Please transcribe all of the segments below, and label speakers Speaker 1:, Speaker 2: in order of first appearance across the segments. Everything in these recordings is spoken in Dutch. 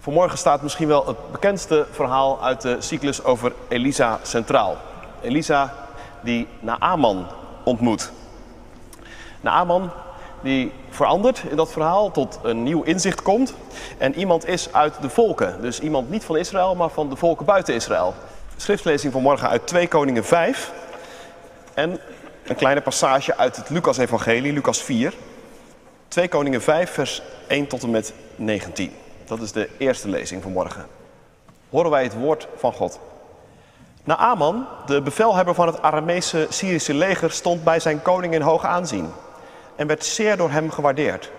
Speaker 1: Vanmorgen staat misschien wel het bekendste verhaal uit de cyclus over Elisa centraal. Elisa die Naaman ontmoet. Naaman die verandert in dat verhaal tot een nieuw inzicht komt. En iemand is uit de volken. Dus iemand niet van Israël, maar van de volken buiten Israël. Schriftlezing vanmorgen uit 2 Koningen 5. En een kleine passage uit het Lucas-evangelie, Lucas 4. 2 Koningen 5, vers 1 tot en met 19. Dat is de eerste lezing van morgen. Horen wij het woord van God. Naaman, de bevelhebber van het Aramese Syrische leger, stond bij zijn koning in hoog aanzien en werd zeer door hem gewaardeerd.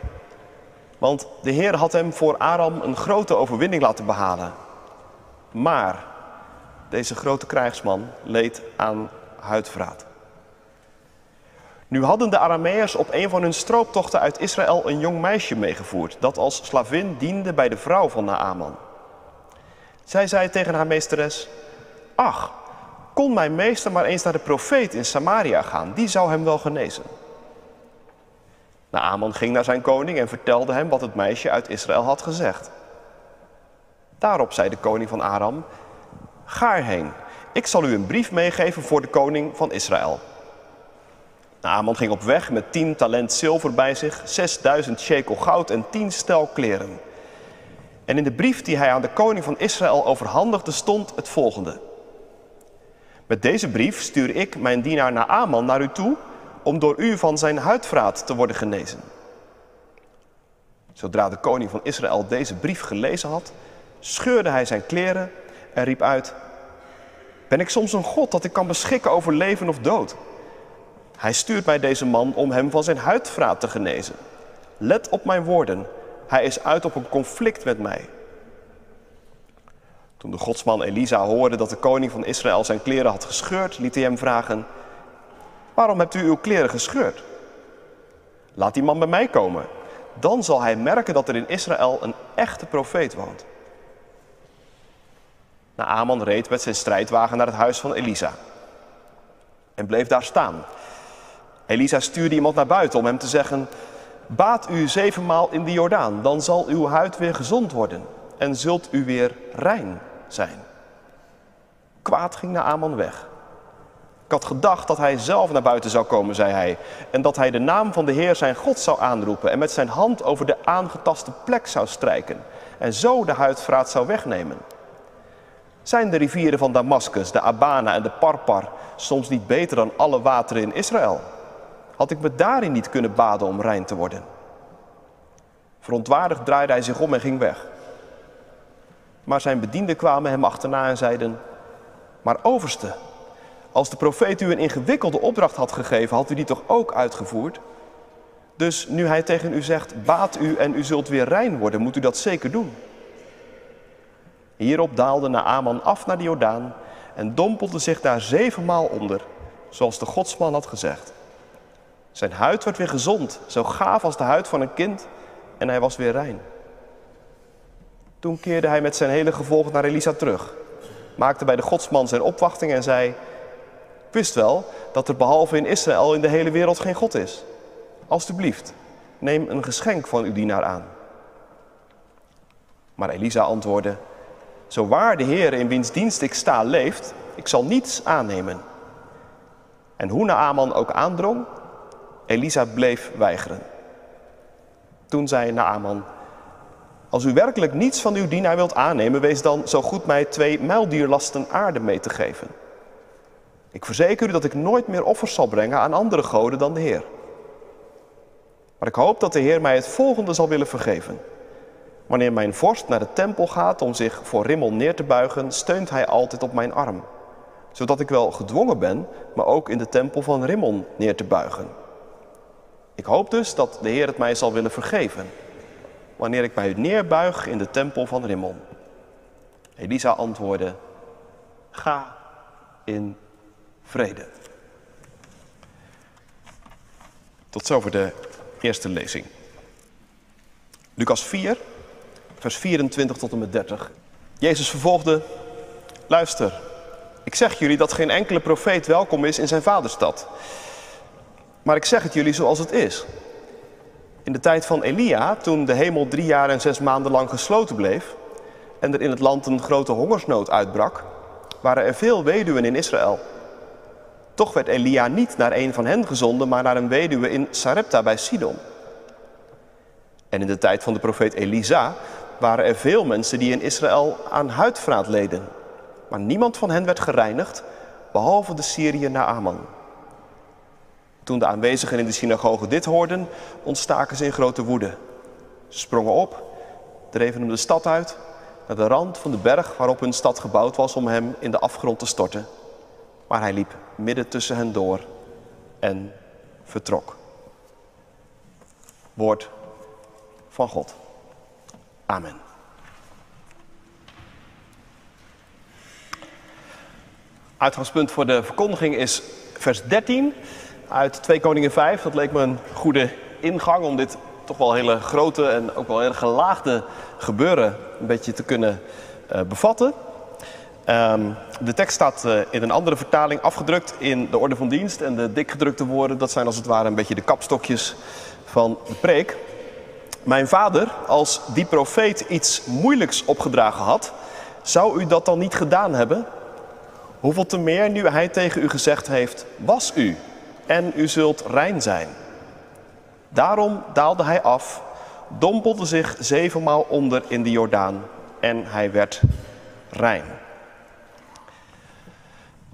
Speaker 1: Want de Heer had hem voor Aram een grote overwinning laten behalen. Maar deze grote krijgsman leed aan huidvraat. Nu hadden de Arameërs op een van hun strooptochten uit Israël een jong meisje meegevoerd, dat als slavin diende bij de vrouw van Naaman. Zij zei tegen haar meesteres: Ach, kon mijn meester maar eens naar de profeet in Samaria gaan, die zou hem wel genezen. Naaman ging naar zijn koning en vertelde hem wat het meisje uit Israël had gezegd. Daarop zei de koning van Aram: Ga erheen, ik zal u een brief meegeven voor de koning van Israël. Naaman ging op weg met tien talent zilver bij zich, zesduizend shekel goud en tien stel kleren. En in de brief die hij aan de koning van Israël overhandigde stond het volgende. Met deze brief stuur ik mijn dienaar Naaman naar u toe om door u van zijn huidvraat te worden genezen. Zodra de koning van Israël deze brief gelezen had, scheurde hij zijn kleren en riep uit: Ben ik soms een God dat ik kan beschikken over leven of dood? Hij stuurt mij deze man om hem van zijn huidvraat te genezen. Let op mijn woorden, hij is uit op een conflict met mij. Toen de godsman Elisa hoorde dat de koning van Israël zijn kleren had gescheurd, liet hij hem vragen: Waarom hebt u uw kleren gescheurd? Laat die man bij mij komen. Dan zal hij merken dat er in Israël een echte profeet woont. Naaman reed met zijn strijdwagen naar het huis van Elisa en bleef daar staan. Elisa stuurde iemand naar buiten om hem te zeggen: Baat u zevenmaal in de Jordaan, dan zal uw huid weer gezond worden en zult u weer rein zijn. Kwaad ging Naaman weg. Ik had gedacht dat hij zelf naar buiten zou komen, zei hij, en dat hij de naam van de Heer zijn God zou aanroepen en met zijn hand over de aangetaste plek zou strijken en zo de huidvraat zou wegnemen. Zijn de rivieren van Damascus, de Abana en de Parpar soms niet beter dan alle wateren in Israël? Had ik me daarin niet kunnen baden om rein te worden? Verontwaardigd draaide hij zich om en ging weg. Maar zijn bedienden kwamen hem achterna en zeiden: Maar overste, als de profeet u een ingewikkelde opdracht had gegeven, had u die toch ook uitgevoerd? Dus nu hij tegen u zegt: Baat u en u zult weer rein worden, moet u dat zeker doen. Hierop daalde Naaman af naar de Jordaan en dompelde zich daar zevenmaal onder, zoals de godsman had gezegd. Zijn huid werd weer gezond, zo gaaf als de huid van een kind, en hij was weer rein. Toen keerde hij met zijn hele gevolg naar Elisa terug, maakte bij de godsman zijn opwachting en zei: Ik wist wel dat er behalve in Israël in de hele wereld geen God is. Alsjeblieft, neem een geschenk van uw dienaar aan. Maar Elisa antwoordde: Zo waar de Heer in wiens dienst ik sta leeft, ik zal niets aannemen. En hoe Naaman ook aandrong, Elisa bleef weigeren. Toen zei Naaman, als u werkelijk niets van uw dienaar wilt aannemen, wees dan zo goed mij twee muildierlasten aarde mee te geven. Ik verzeker u dat ik nooit meer offers zal brengen aan andere goden dan de Heer. Maar ik hoop dat de Heer mij het volgende zal willen vergeven. Wanneer mijn vorst naar de tempel gaat om zich voor Rimmel neer te buigen, steunt hij altijd op mijn arm. Zodat ik wel gedwongen ben, maar ook in de tempel van Rimmon neer te buigen. Ik hoop dus dat de Heer het mij zal willen vergeven, wanneer ik mij neerbuig in de tempel van Rimmon. Elisa antwoordde, ga in vrede. Tot zover de eerste lezing. Lucas 4, vers 24 tot en met 30. Jezus vervolgde, luister, ik zeg jullie dat geen enkele profeet welkom is in zijn vaderstad. Maar ik zeg het jullie zoals het is. In de tijd van Elia, toen de hemel drie jaar en zes maanden lang gesloten bleef, en er in het land een grote hongersnood uitbrak, waren er veel weduwen in Israël. Toch werd Elia niet naar een van hen gezonden, maar naar een weduwe in Sarepta bij Sidon. En in de tijd van de profeet Elisa waren er veel mensen die in Israël aan huidvraat leden. Maar niemand van hen werd gereinigd, behalve de Syriër Naaman. Toen de aanwezigen in de synagoge dit hoorden, ontstaken ze in grote woede. Ze sprongen op, dreven hem de stad uit, naar de rand van de berg waarop hun stad gebouwd was om hem in de afgrond te storten. Maar hij liep midden tussen hen door en vertrok. Woord van God. Amen. Uitgangspunt voor de verkondiging is vers 13 uit 2 Koningen 5. Dat leek me een goede ingang om dit toch wel hele grote en ook wel heel gelaagde gebeuren een beetje te kunnen uh, bevatten. Um, de tekst staat uh, in een andere vertaling afgedrukt in de orde van dienst. En de dikgedrukte woorden, dat zijn als het ware een beetje de kapstokjes van de preek. Mijn vader, als die profeet iets moeilijks opgedragen had, zou u dat dan niet gedaan hebben? Hoeveel te meer nu hij tegen u gezegd heeft, was u en u zult rein zijn. Daarom daalde hij af, dompelde zich zevenmaal onder in de Jordaan en hij werd rein.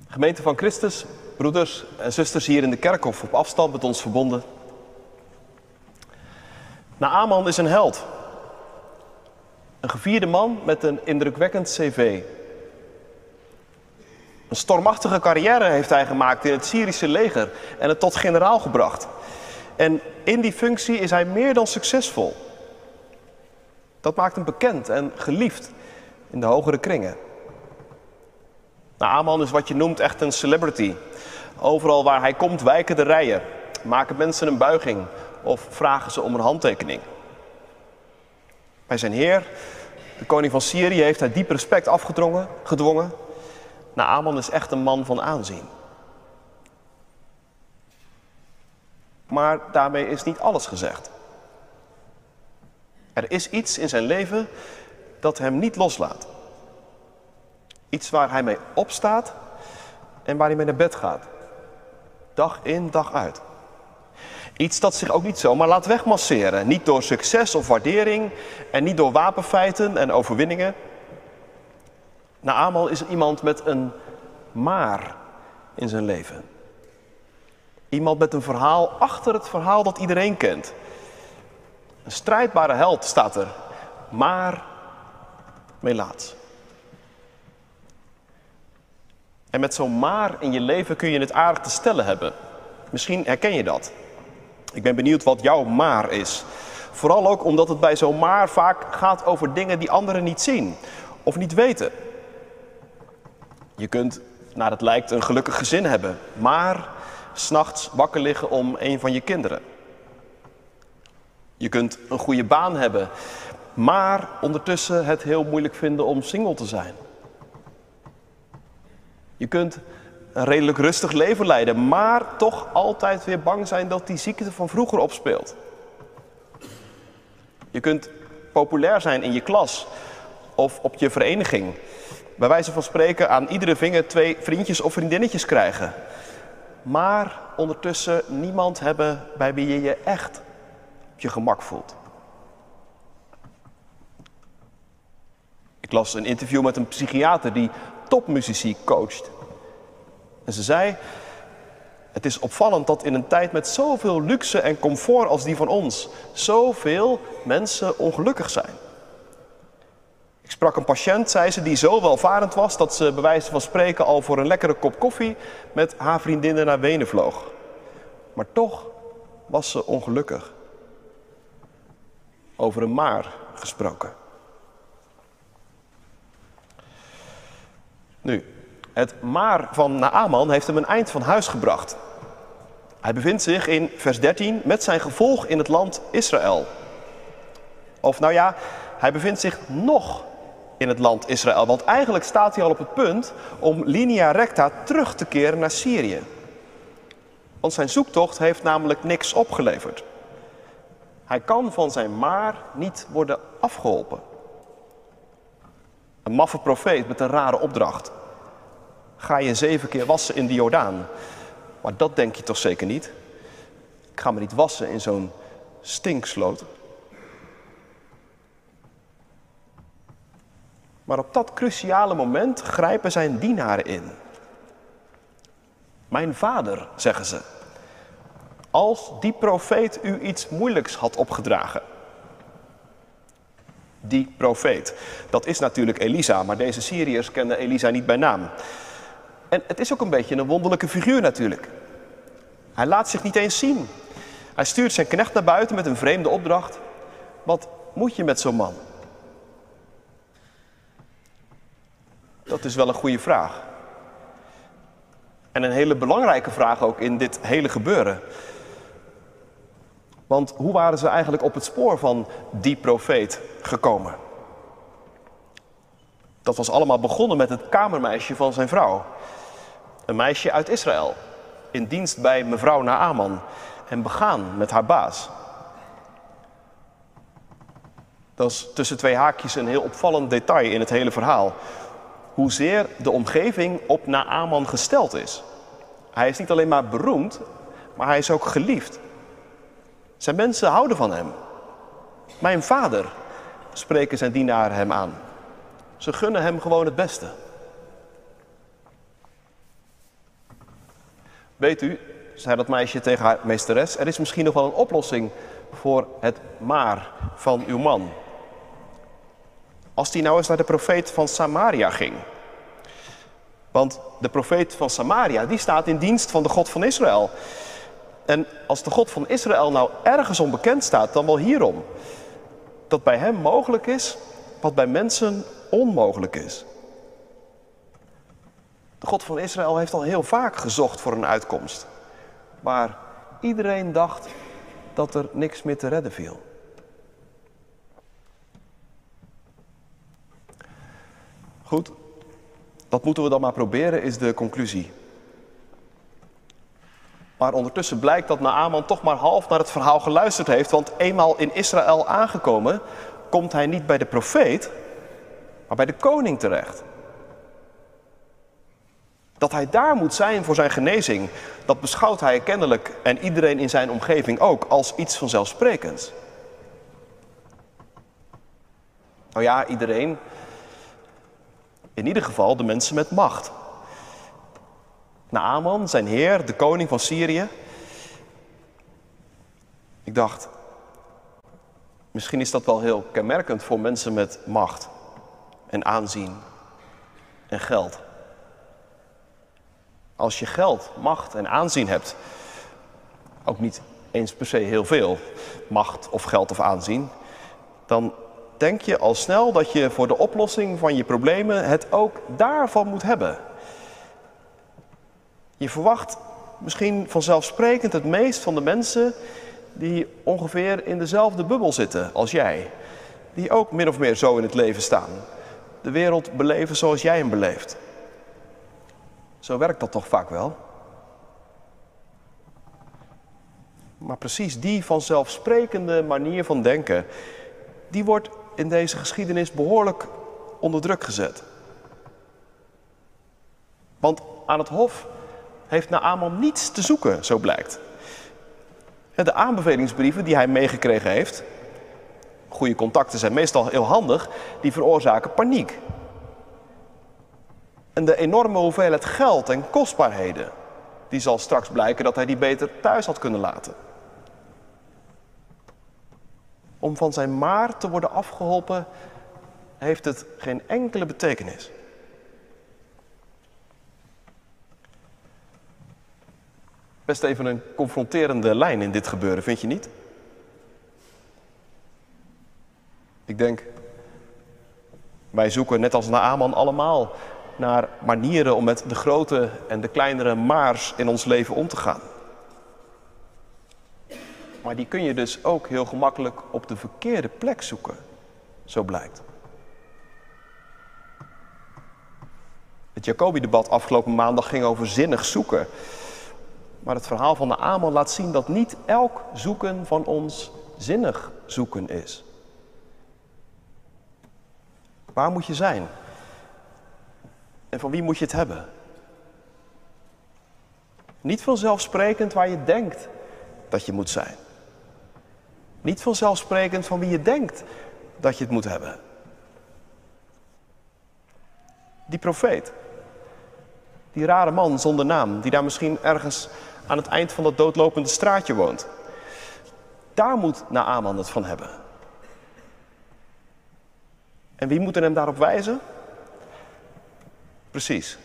Speaker 1: Gemeente van Christus, broeders en zusters hier in de kerk of op afstand met ons verbonden. Naaman is een held. Een gevierde man met een indrukwekkend cv. Een stormachtige carrière heeft hij gemaakt in het Syrische leger en het tot generaal gebracht. En in die functie is hij meer dan succesvol. Dat maakt hem bekend en geliefd in de hogere kringen. Nou, is wat je noemt echt een celebrity. Overal waar hij komt wijken de rijen, maken mensen een buiging of vragen ze om een handtekening. Bij zijn heer, de koning van Syrië, heeft hij diep respect afgedrongen, gedwongen. Naaman is echt een man van aanzien. Maar daarmee is niet alles gezegd. Er is iets in zijn leven dat hem niet loslaat. Iets waar hij mee opstaat en waar hij mee naar bed gaat. Dag in, dag uit. Iets dat zich ook niet zomaar laat wegmasseren. Niet door succes of waardering en niet door wapenfeiten en overwinningen. Naamal is iemand met een maar in zijn leven. Iemand met een verhaal achter het verhaal dat iedereen kent. Een strijdbare held staat er, maar melaats. En met zo'n maar in je leven kun je het aardig te stellen hebben. Misschien herken je dat. Ik ben benieuwd wat jouw maar is. Vooral ook omdat het bij zo'n maar vaak gaat over dingen die anderen niet zien of niet weten. Je kunt, naar het lijkt, een gelukkig gezin hebben, maar s'nachts wakker liggen om een van je kinderen. Je kunt een goede baan hebben, maar ondertussen het heel moeilijk vinden om single te zijn. Je kunt een redelijk rustig leven leiden, maar toch altijd weer bang zijn dat die ziekte van vroeger opspeelt. Je kunt populair zijn in je klas of op je vereniging. Bij wijze van spreken aan iedere vinger twee vriendjes of vriendinnetjes krijgen. Maar ondertussen niemand hebben bij wie je je echt op je gemak voelt. Ik las een interview met een psychiater die topmuzici coacht. En ze zei, het is opvallend dat in een tijd met zoveel luxe en comfort als die van ons, zoveel mensen ongelukkig zijn. Ik sprak een patiënt, zei ze, die zo welvarend was dat ze bij wijze van spreken al voor een lekkere kop koffie met haar vriendinnen naar Wenen vloog. Maar toch was ze ongelukkig. Over een maar gesproken. Nu, het maar van Naaman heeft hem een eind van huis gebracht. Hij bevindt zich in vers 13 met zijn gevolg in het land Israël. Of nou ja, hij bevindt zich nog in het land Israël. Want eigenlijk staat hij al op het punt om linea recta terug te keren naar Syrië. Want zijn zoektocht heeft namelijk niks opgeleverd. Hij kan van zijn maar niet worden afgeholpen. Een maffe profeet met een rare opdracht. Ga je zeven keer wassen in de Jordaan. Maar dat denk je toch zeker niet? Ik ga me niet wassen in zo'n stinksloot. Maar op dat cruciale moment grijpen zijn dienaren in. Mijn vader, zeggen ze, als die profeet u iets moeilijks had opgedragen. Die profeet. Dat is natuurlijk Elisa, maar deze Syriërs kenden Elisa niet bij naam. En het is ook een beetje een wonderlijke figuur natuurlijk. Hij laat zich niet eens zien. Hij stuurt zijn knecht naar buiten met een vreemde opdracht. Wat moet je met zo'n man? Dat is wel een goede vraag. En een hele belangrijke vraag ook in dit hele gebeuren. Want hoe waren ze eigenlijk op het spoor van die profeet gekomen? Dat was allemaal begonnen met het kamermeisje van zijn vrouw. Een meisje uit Israël, in dienst bij mevrouw Naaman en begaan met haar baas. Dat is tussen twee haakjes een heel opvallend detail in het hele verhaal. Hoezeer de omgeving op Naaman gesteld is. Hij is niet alleen maar beroemd, maar hij is ook geliefd. Zijn mensen houden van hem. Mijn vader, spreken zijn dienaren hem aan. Ze gunnen hem gewoon het beste. Weet u, zei dat meisje tegen haar meesteres, er is misschien nog wel een oplossing voor het maar van uw man. Als die nou eens naar de profeet van Samaria ging. Want de profeet van Samaria, die staat in dienst van de God van Israël. En als de God van Israël nou ergens onbekend staat, dan wel hierom. Dat bij hem mogelijk is wat bij mensen onmogelijk is. De God van Israël heeft al heel vaak gezocht voor een uitkomst. Maar iedereen dacht dat er niks meer te redden viel. Goed, dat moeten we dan maar proberen, is de conclusie. Maar ondertussen blijkt dat Naaman toch maar half naar het verhaal geluisterd heeft, want eenmaal in Israël aangekomen, komt hij niet bij de profeet, maar bij de koning terecht. Dat hij daar moet zijn voor zijn genezing, dat beschouwt hij kennelijk en iedereen in zijn omgeving ook als iets vanzelfsprekends. Nou ja, iedereen. In ieder geval de mensen met macht. Naaman, zijn heer, de koning van Syrië. Ik dacht, misschien is dat wel heel kenmerkend voor mensen met macht en aanzien en geld. Als je geld, macht en aanzien hebt, ook niet eens per se heel veel macht of geld of aanzien, dan denk je al snel dat je voor de oplossing van je problemen het ook daarvan moet hebben. Je verwacht misschien vanzelfsprekend het meest van de mensen die ongeveer in dezelfde bubbel zitten als jij. Die ook min of meer zo in het leven staan. De wereld beleven zoals jij hem beleeft. Zo werkt dat toch vaak wel? Maar precies die vanzelfsprekende manier van denken, die wordt in deze geschiedenis behoorlijk onder druk gezet. Want aan het hof heeft Naaman niets te zoeken, zo blijkt. De aanbevelingsbrieven die hij meegekregen heeft, goede contacten zijn meestal heel handig, die veroorzaken paniek. En de enorme hoeveelheid geld en kostbaarheden, die zal straks blijken dat hij die beter thuis had kunnen laten. Om van zijn maar te worden afgeholpen, heeft het geen enkele betekenis. Best even een confronterende lijn in dit gebeuren, vind je niet? Ik denk, wij zoeken net als Naaman allemaal naar manieren om met de grote en de kleinere maars in ons leven om te gaan. Maar die kun je dus ook heel gemakkelijk op de verkeerde plek zoeken, zo blijkt. Het Jacobi-debat afgelopen maandag ging over zinnig zoeken. Maar het verhaal van de Amal laat zien dat niet elk zoeken van ons zinnig zoeken is. Waar moet je zijn En van wie moet je het hebben? Niet vanzelfsprekend waar je denkt dat je moet zijn. Niet vanzelfsprekend van wie je denkt dat je het moet hebben. Die profeet. Die rare man zonder naam, die daar misschien ergens aan het eind van dat doodlopende straatje woont. Daar moet Naaman het van hebben. En wie moet hem daarop wijzen? Precies.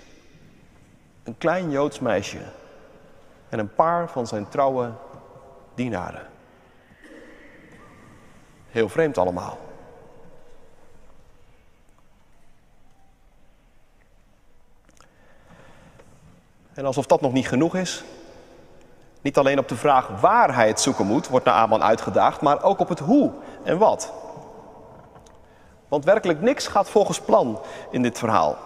Speaker 1: Een klein Joods meisje en een paar van zijn trouwe dienaren. Heel vreemd allemaal. En alsof dat nog niet genoeg is, niet alleen op de vraag waar hij het zoeken moet, wordt Naaman uitgedaagd, maar ook op het hoe en wat. Want werkelijk niks gaat volgens plan in dit verhaal.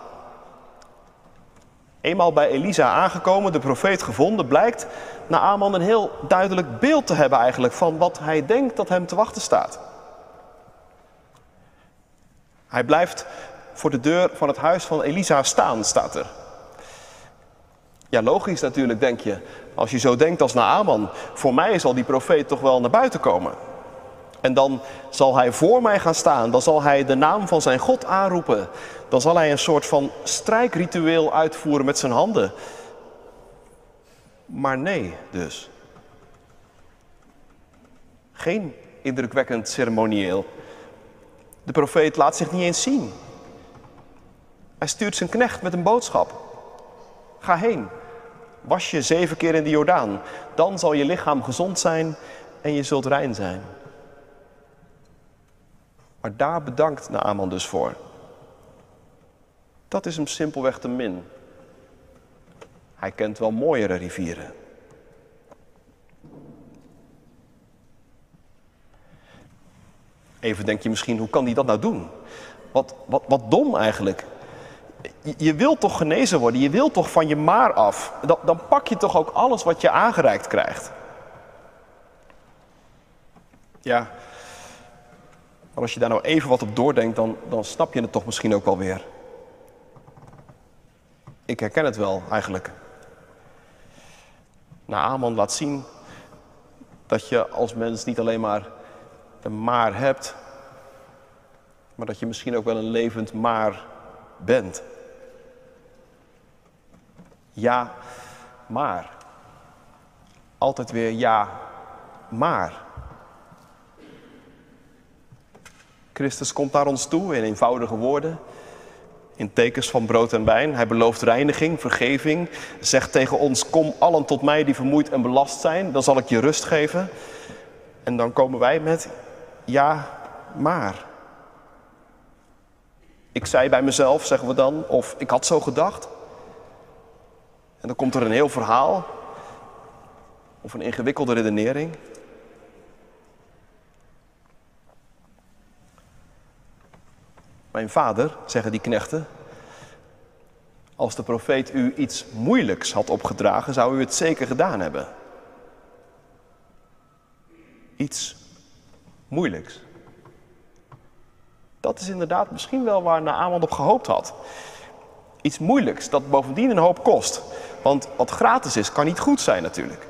Speaker 1: Eenmaal bij Elisa aangekomen, de profeet gevonden, blijkt Naaman een heel duidelijk beeld te hebben eigenlijk van wat hij denkt dat hem te wachten staat. Hij blijft voor de deur van het huis van Elisa staan, staat er. Ja, logisch natuurlijk, denk je. Als je zo denkt als Naaman, voor mij zal die profeet toch wel naar buiten komen. En dan zal hij voor mij gaan staan, dan zal hij de naam van zijn God aanroepen. Dan zal hij een soort van strijkritueel uitvoeren met zijn handen. Maar nee, dus. Geen indrukwekkend ceremonieel. De profeet laat zich niet eens zien. Hij stuurt zijn knecht met een boodschap. Ga heen, was je zeven keer in de Jordaan. Dan zal je lichaam gezond zijn en je zult rein zijn. Maar daar bedankt Naaman dus voor. Dat is hem simpelweg te min. Hij kent wel mooiere rivieren. Even denk je misschien, hoe kan hij dat nou doen? Wat, wat, wat dom eigenlijk. Je, wilt toch genezen worden, je wilt toch van je maar af. Dan, dan pak je toch ook alles wat je aangereikt krijgt. Ja, als je daar nou even wat op doordenkt, dan, dan snap je het toch misschien ook wel weer. Ik herken het wel eigenlijk. Naaman laat zien dat je als mens niet alleen maar een maar hebt, maar dat je misschien ook wel een levend maar bent. Ja, maar. Altijd weer ja, maar. Christus komt naar ons toe in eenvoudige woorden, in tekens van brood en wijn. Hij belooft reiniging, vergeving, zegt tegen ons: Kom allen tot mij die vermoeid en belast zijn, dan zal ik je rust geven. En dan komen wij met: Ja, maar. Ik zei bij mezelf, zeggen we dan, of ik had zo gedacht. En dan komt er een heel verhaal of een ingewikkelde redenering. Mijn vader, zeggen die knechten, als de profeet u iets moeilijks had opgedragen, zou u het zeker gedaan hebben. Iets moeilijks. Dat is inderdaad misschien wel waar Naaman op gehoopt had. Iets moeilijks, dat bovendien een hoop kost. Want wat gratis is, kan niet goed zijn natuurlijk.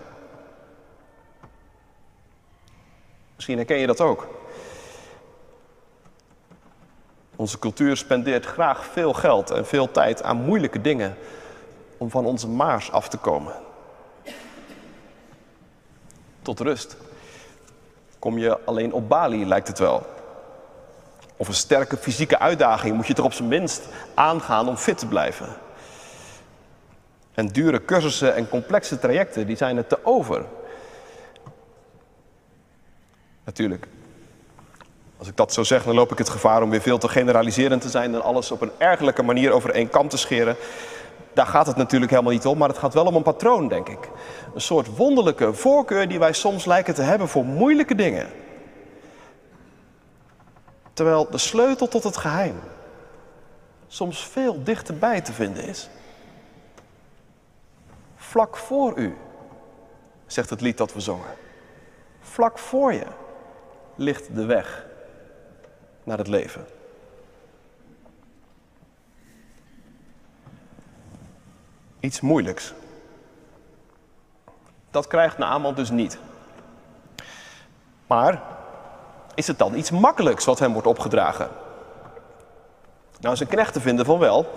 Speaker 1: Misschien herken je dat ook. Onze cultuur spendeert graag veel geld en veel tijd aan moeilijke dingen om van onze maars af te komen. Tot rust. Kom je alleen op Bali, lijkt het wel. Of een sterke fysieke uitdaging moet je er op zijn minst aangaan om fit te blijven. En dure cursussen en complexe trajecten, die zijn het te over. Natuurlijk, als ik dat zo zeg, dan loop ik het gevaar om weer veel te generaliserend te zijn en alles op een ergelijke manier over één kam te scheren. Daar gaat het natuurlijk helemaal niet om, maar het gaat wel om een patroon, denk ik. Een soort wonderlijke voorkeur die wij soms lijken te hebben voor moeilijke dingen. Terwijl de sleutel tot het geheim soms veel dichterbij te vinden is. Vlak voor u, zegt het lied dat we zongen. Vlak voor je ligt de weg naar het leven. Iets moeilijks. Dat krijgt Naaman dus niet. Maar is het dan iets makkelijks wat hem wordt opgedragen? Nou, zijn knechten vinden van wel.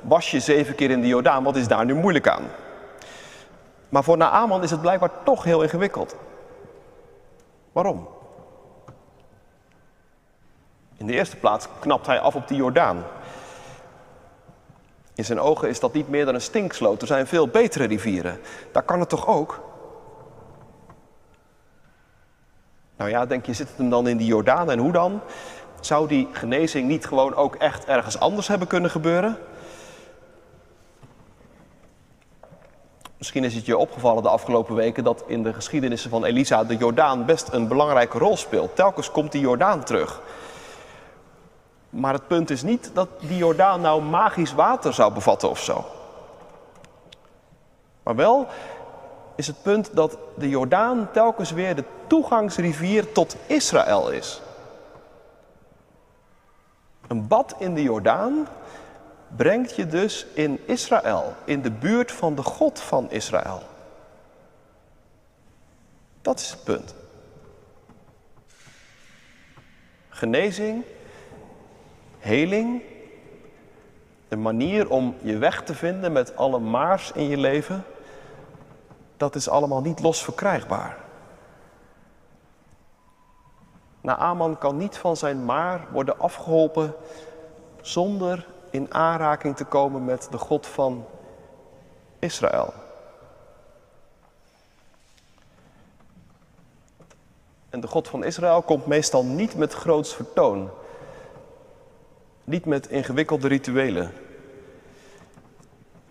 Speaker 1: Was je zeven keer in de Jordaan, wat is daar nu moeilijk aan? Maar voor Naaman is het blijkbaar toch heel ingewikkeld. Waarom? In de eerste plaats knapt hij af op die Jordaan. In zijn ogen is dat niet meer dan een stinksloot. Er zijn veel betere rivieren. Daar kan het toch ook? Nou ja, denk je, zit het hem dan in die Jordaan en hoe dan? Zou die genezing niet gewoon ook echt ergens anders hebben kunnen gebeuren? Misschien is het je opgevallen de afgelopen weken dat in de geschiedenissen van Elisa de Jordaan best een belangrijke rol speelt. Telkens komt die Jordaan terug. Maar het punt is niet dat die Jordaan nou magisch water zou bevatten of zo. Maar wel is het punt dat de Jordaan telkens weer de toegangsrivier tot Israël is. Een bad in de Jordaan brengt je dus in Israël, in de buurt van de God van Israël. Dat is het punt. Genezing, heling, een manier om je weg te vinden met alle maars in je leven, dat is allemaal niet los verkrijgbaar. Naaman kan niet van zijn maar worden afgeholpen zonder in aanraking te komen met de God van Israël. En de God van Israël komt meestal niet met groots vertoon. Niet met ingewikkelde rituelen.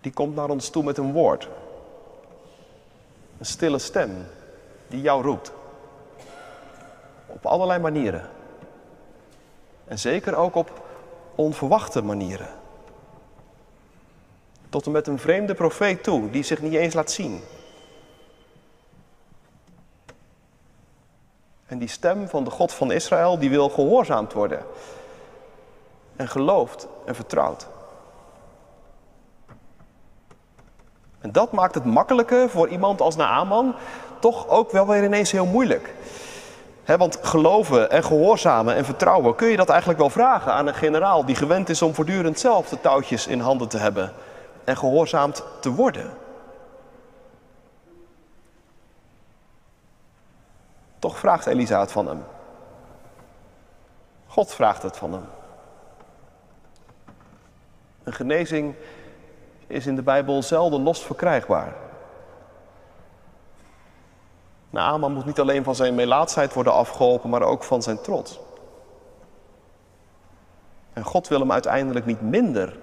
Speaker 1: Die komt naar ons toe met een woord. Een stille stem die jou roept. Op allerlei manieren. En zeker ook op onverwachte manieren. Tot en met een vreemde profeet toe, die zich niet eens laat zien. En die stem van de God van Israël, die wil gehoorzaamd worden. En geloofd en vertrouwd. En dat maakt het makkelijker voor iemand als Naaman toch ook wel weer ineens heel moeilijk want geloven en gehoorzamen en vertrouwen, kun je dat eigenlijk wel vragen aan een generaal die gewend is om voortdurend zelf de touwtjes in handen te hebben en gehoorzaamd te worden? Toch vraagt Elisa het van hem. God vraagt het van hem. Een genezing is in de Bijbel zelden los verkrijgbaar. Naaman moet niet alleen van zijn melaatsheid worden afgeholpen, maar ook van zijn trots. En God wil hem uiteindelijk niet minder,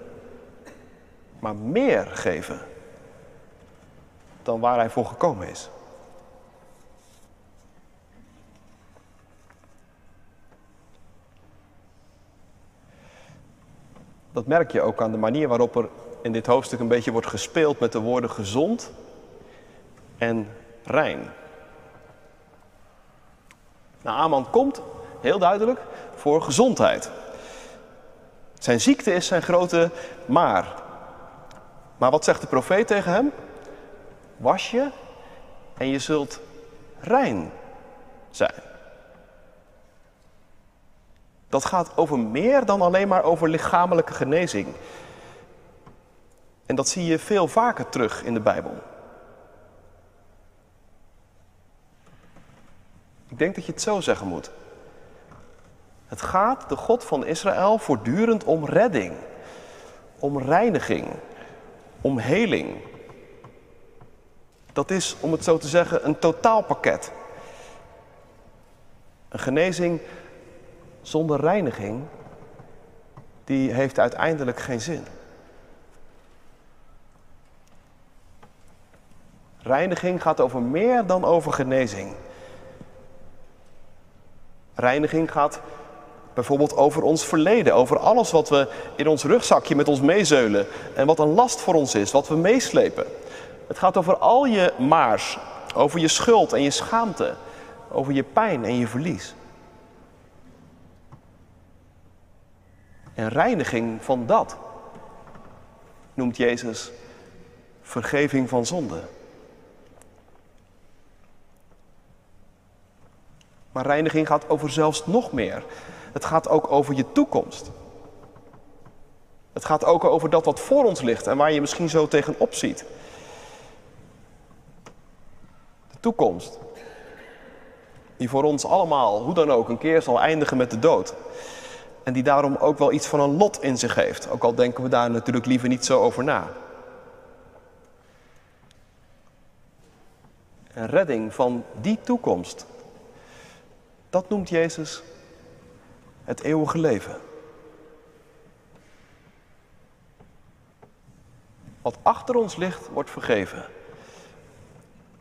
Speaker 1: maar meer geven dan waar hij voor gekomen is. Dat merk je ook aan de manier waarop er in dit hoofdstuk een beetje wordt gespeeld met de woorden gezond en rein. Nou, Aman komt, heel duidelijk, voor gezondheid. Zijn ziekte is zijn grote maar. Maar wat zegt de profeet tegen hem? Was je en je zult rein zijn. Dat gaat over meer dan alleen maar over lichamelijke genezing. En dat zie je veel vaker terug in de Bijbel. Ik denk dat je het zo zeggen moet. Het gaat de God van Israël voortdurend om redding, om reiniging, om heling. Dat is, om het zo te zeggen, een totaalpakket. Een genezing zonder reiniging, die heeft uiteindelijk geen zin. Reiniging gaat over meer dan over genezing. Reiniging gaat bijvoorbeeld over ons verleden, over alles wat we in ons rugzakje met ons meezeulen en wat een last voor ons is, wat we meeslepen. Het gaat over al je maars, over je schuld en je schaamte, over je pijn en je verlies. En reiniging van dat noemt Jezus vergeving van zonde. Maar reiniging gaat over zelfs nog meer. Het gaat ook over je toekomst. Het gaat ook over dat wat voor ons ligt en waar je misschien zo tegenop ziet. De toekomst. Die voor ons allemaal, hoe dan ook, een keer zal eindigen met de dood. En die daarom ook wel iets van een lot in zich heeft. Ook al denken we daar natuurlijk liever niet zo over na. Een redding van die toekomst. Dat noemt Jezus het eeuwige leven. Wat achter ons ligt, wordt vergeven.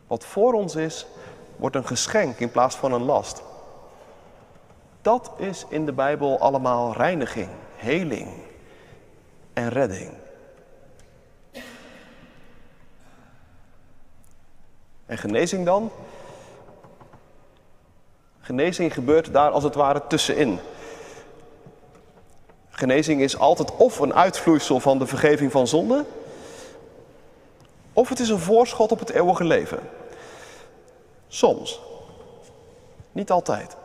Speaker 1: Wat voor ons is, wordt een geschenk in plaats van een last. Dat is in de Bijbel allemaal reiniging, heling en redding. En genezing dan? Genezing gebeurt daar als het ware tussenin. Genezing is altijd of een uitvloeisel van de vergeving van zonde, of het is een voorschot op het eeuwige leven. Soms. Niet altijd.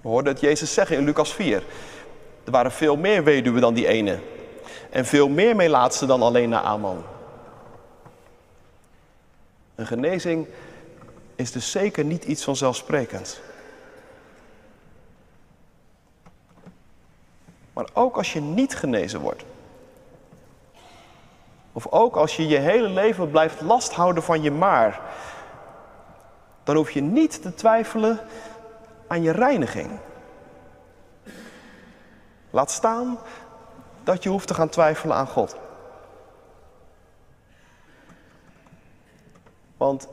Speaker 1: We hoorden het Jezus zeggen in Lucas 4. Er waren veel meer weduwen dan die ene. En veel meer meelaatsten dan alleen Naaman. Een genezing is dus zeker niet iets vanzelfsprekends. Maar ook als je niet genezen wordt. Of ook als je je hele leven blijft lasthouden van je maar. Dan hoef je niet te twijfelen aan je reiniging. Laat staan dat je hoeft te gaan twijfelen aan God. Want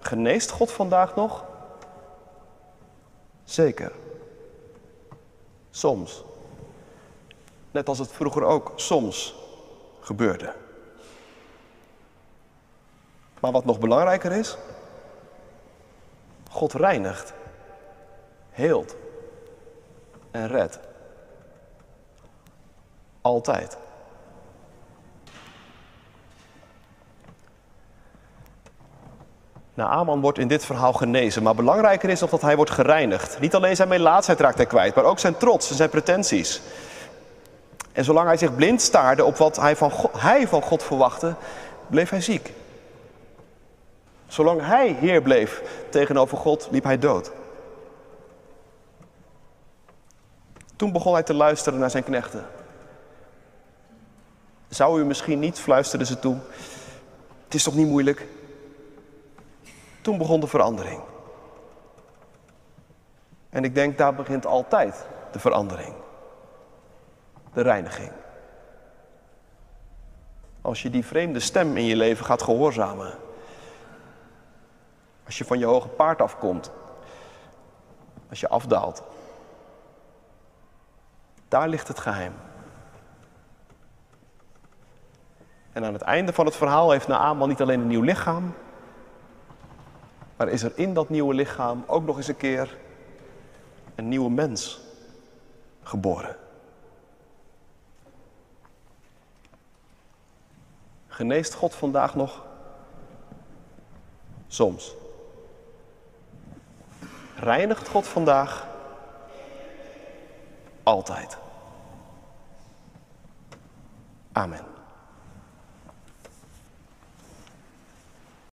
Speaker 1: geneest God vandaag nog? Zeker. Soms. Net als het vroeger ook soms gebeurde. Maar wat nog belangrijker is, God reinigt, heelt en redt. Altijd. Naaman wordt in dit verhaal genezen, maar belangrijker is nog dat hij wordt gereinigd. Niet alleen zijn melaatsheid raakt hij kwijt, maar ook zijn trots en zijn pretenties. En zolang hij zich blind staarde op wat hij van God, hij van God verwachtte, bleef hij ziek. Zolang hij heer bleef tegenover God, liep hij dood. Toen begon hij te luisteren naar zijn knechten. Zou u misschien niet, fluisterden ze toe, het is toch niet moeilijk? Toen begon de verandering. En ik denk, daar begint altijd de verandering. De reiniging. Als je die vreemde stem in je leven gaat gehoorzamen. Als je van je hoge paard afkomt. Als je afdaalt. Daar ligt het geheim. En aan het einde van het verhaal heeft Naaman niet alleen een nieuw lichaam, maar is er in dat nieuwe lichaam ook nog eens een keer een nieuwe mens geboren. Geneest God vandaag nog? Soms. Reinigt God vandaag? Altijd. Amen.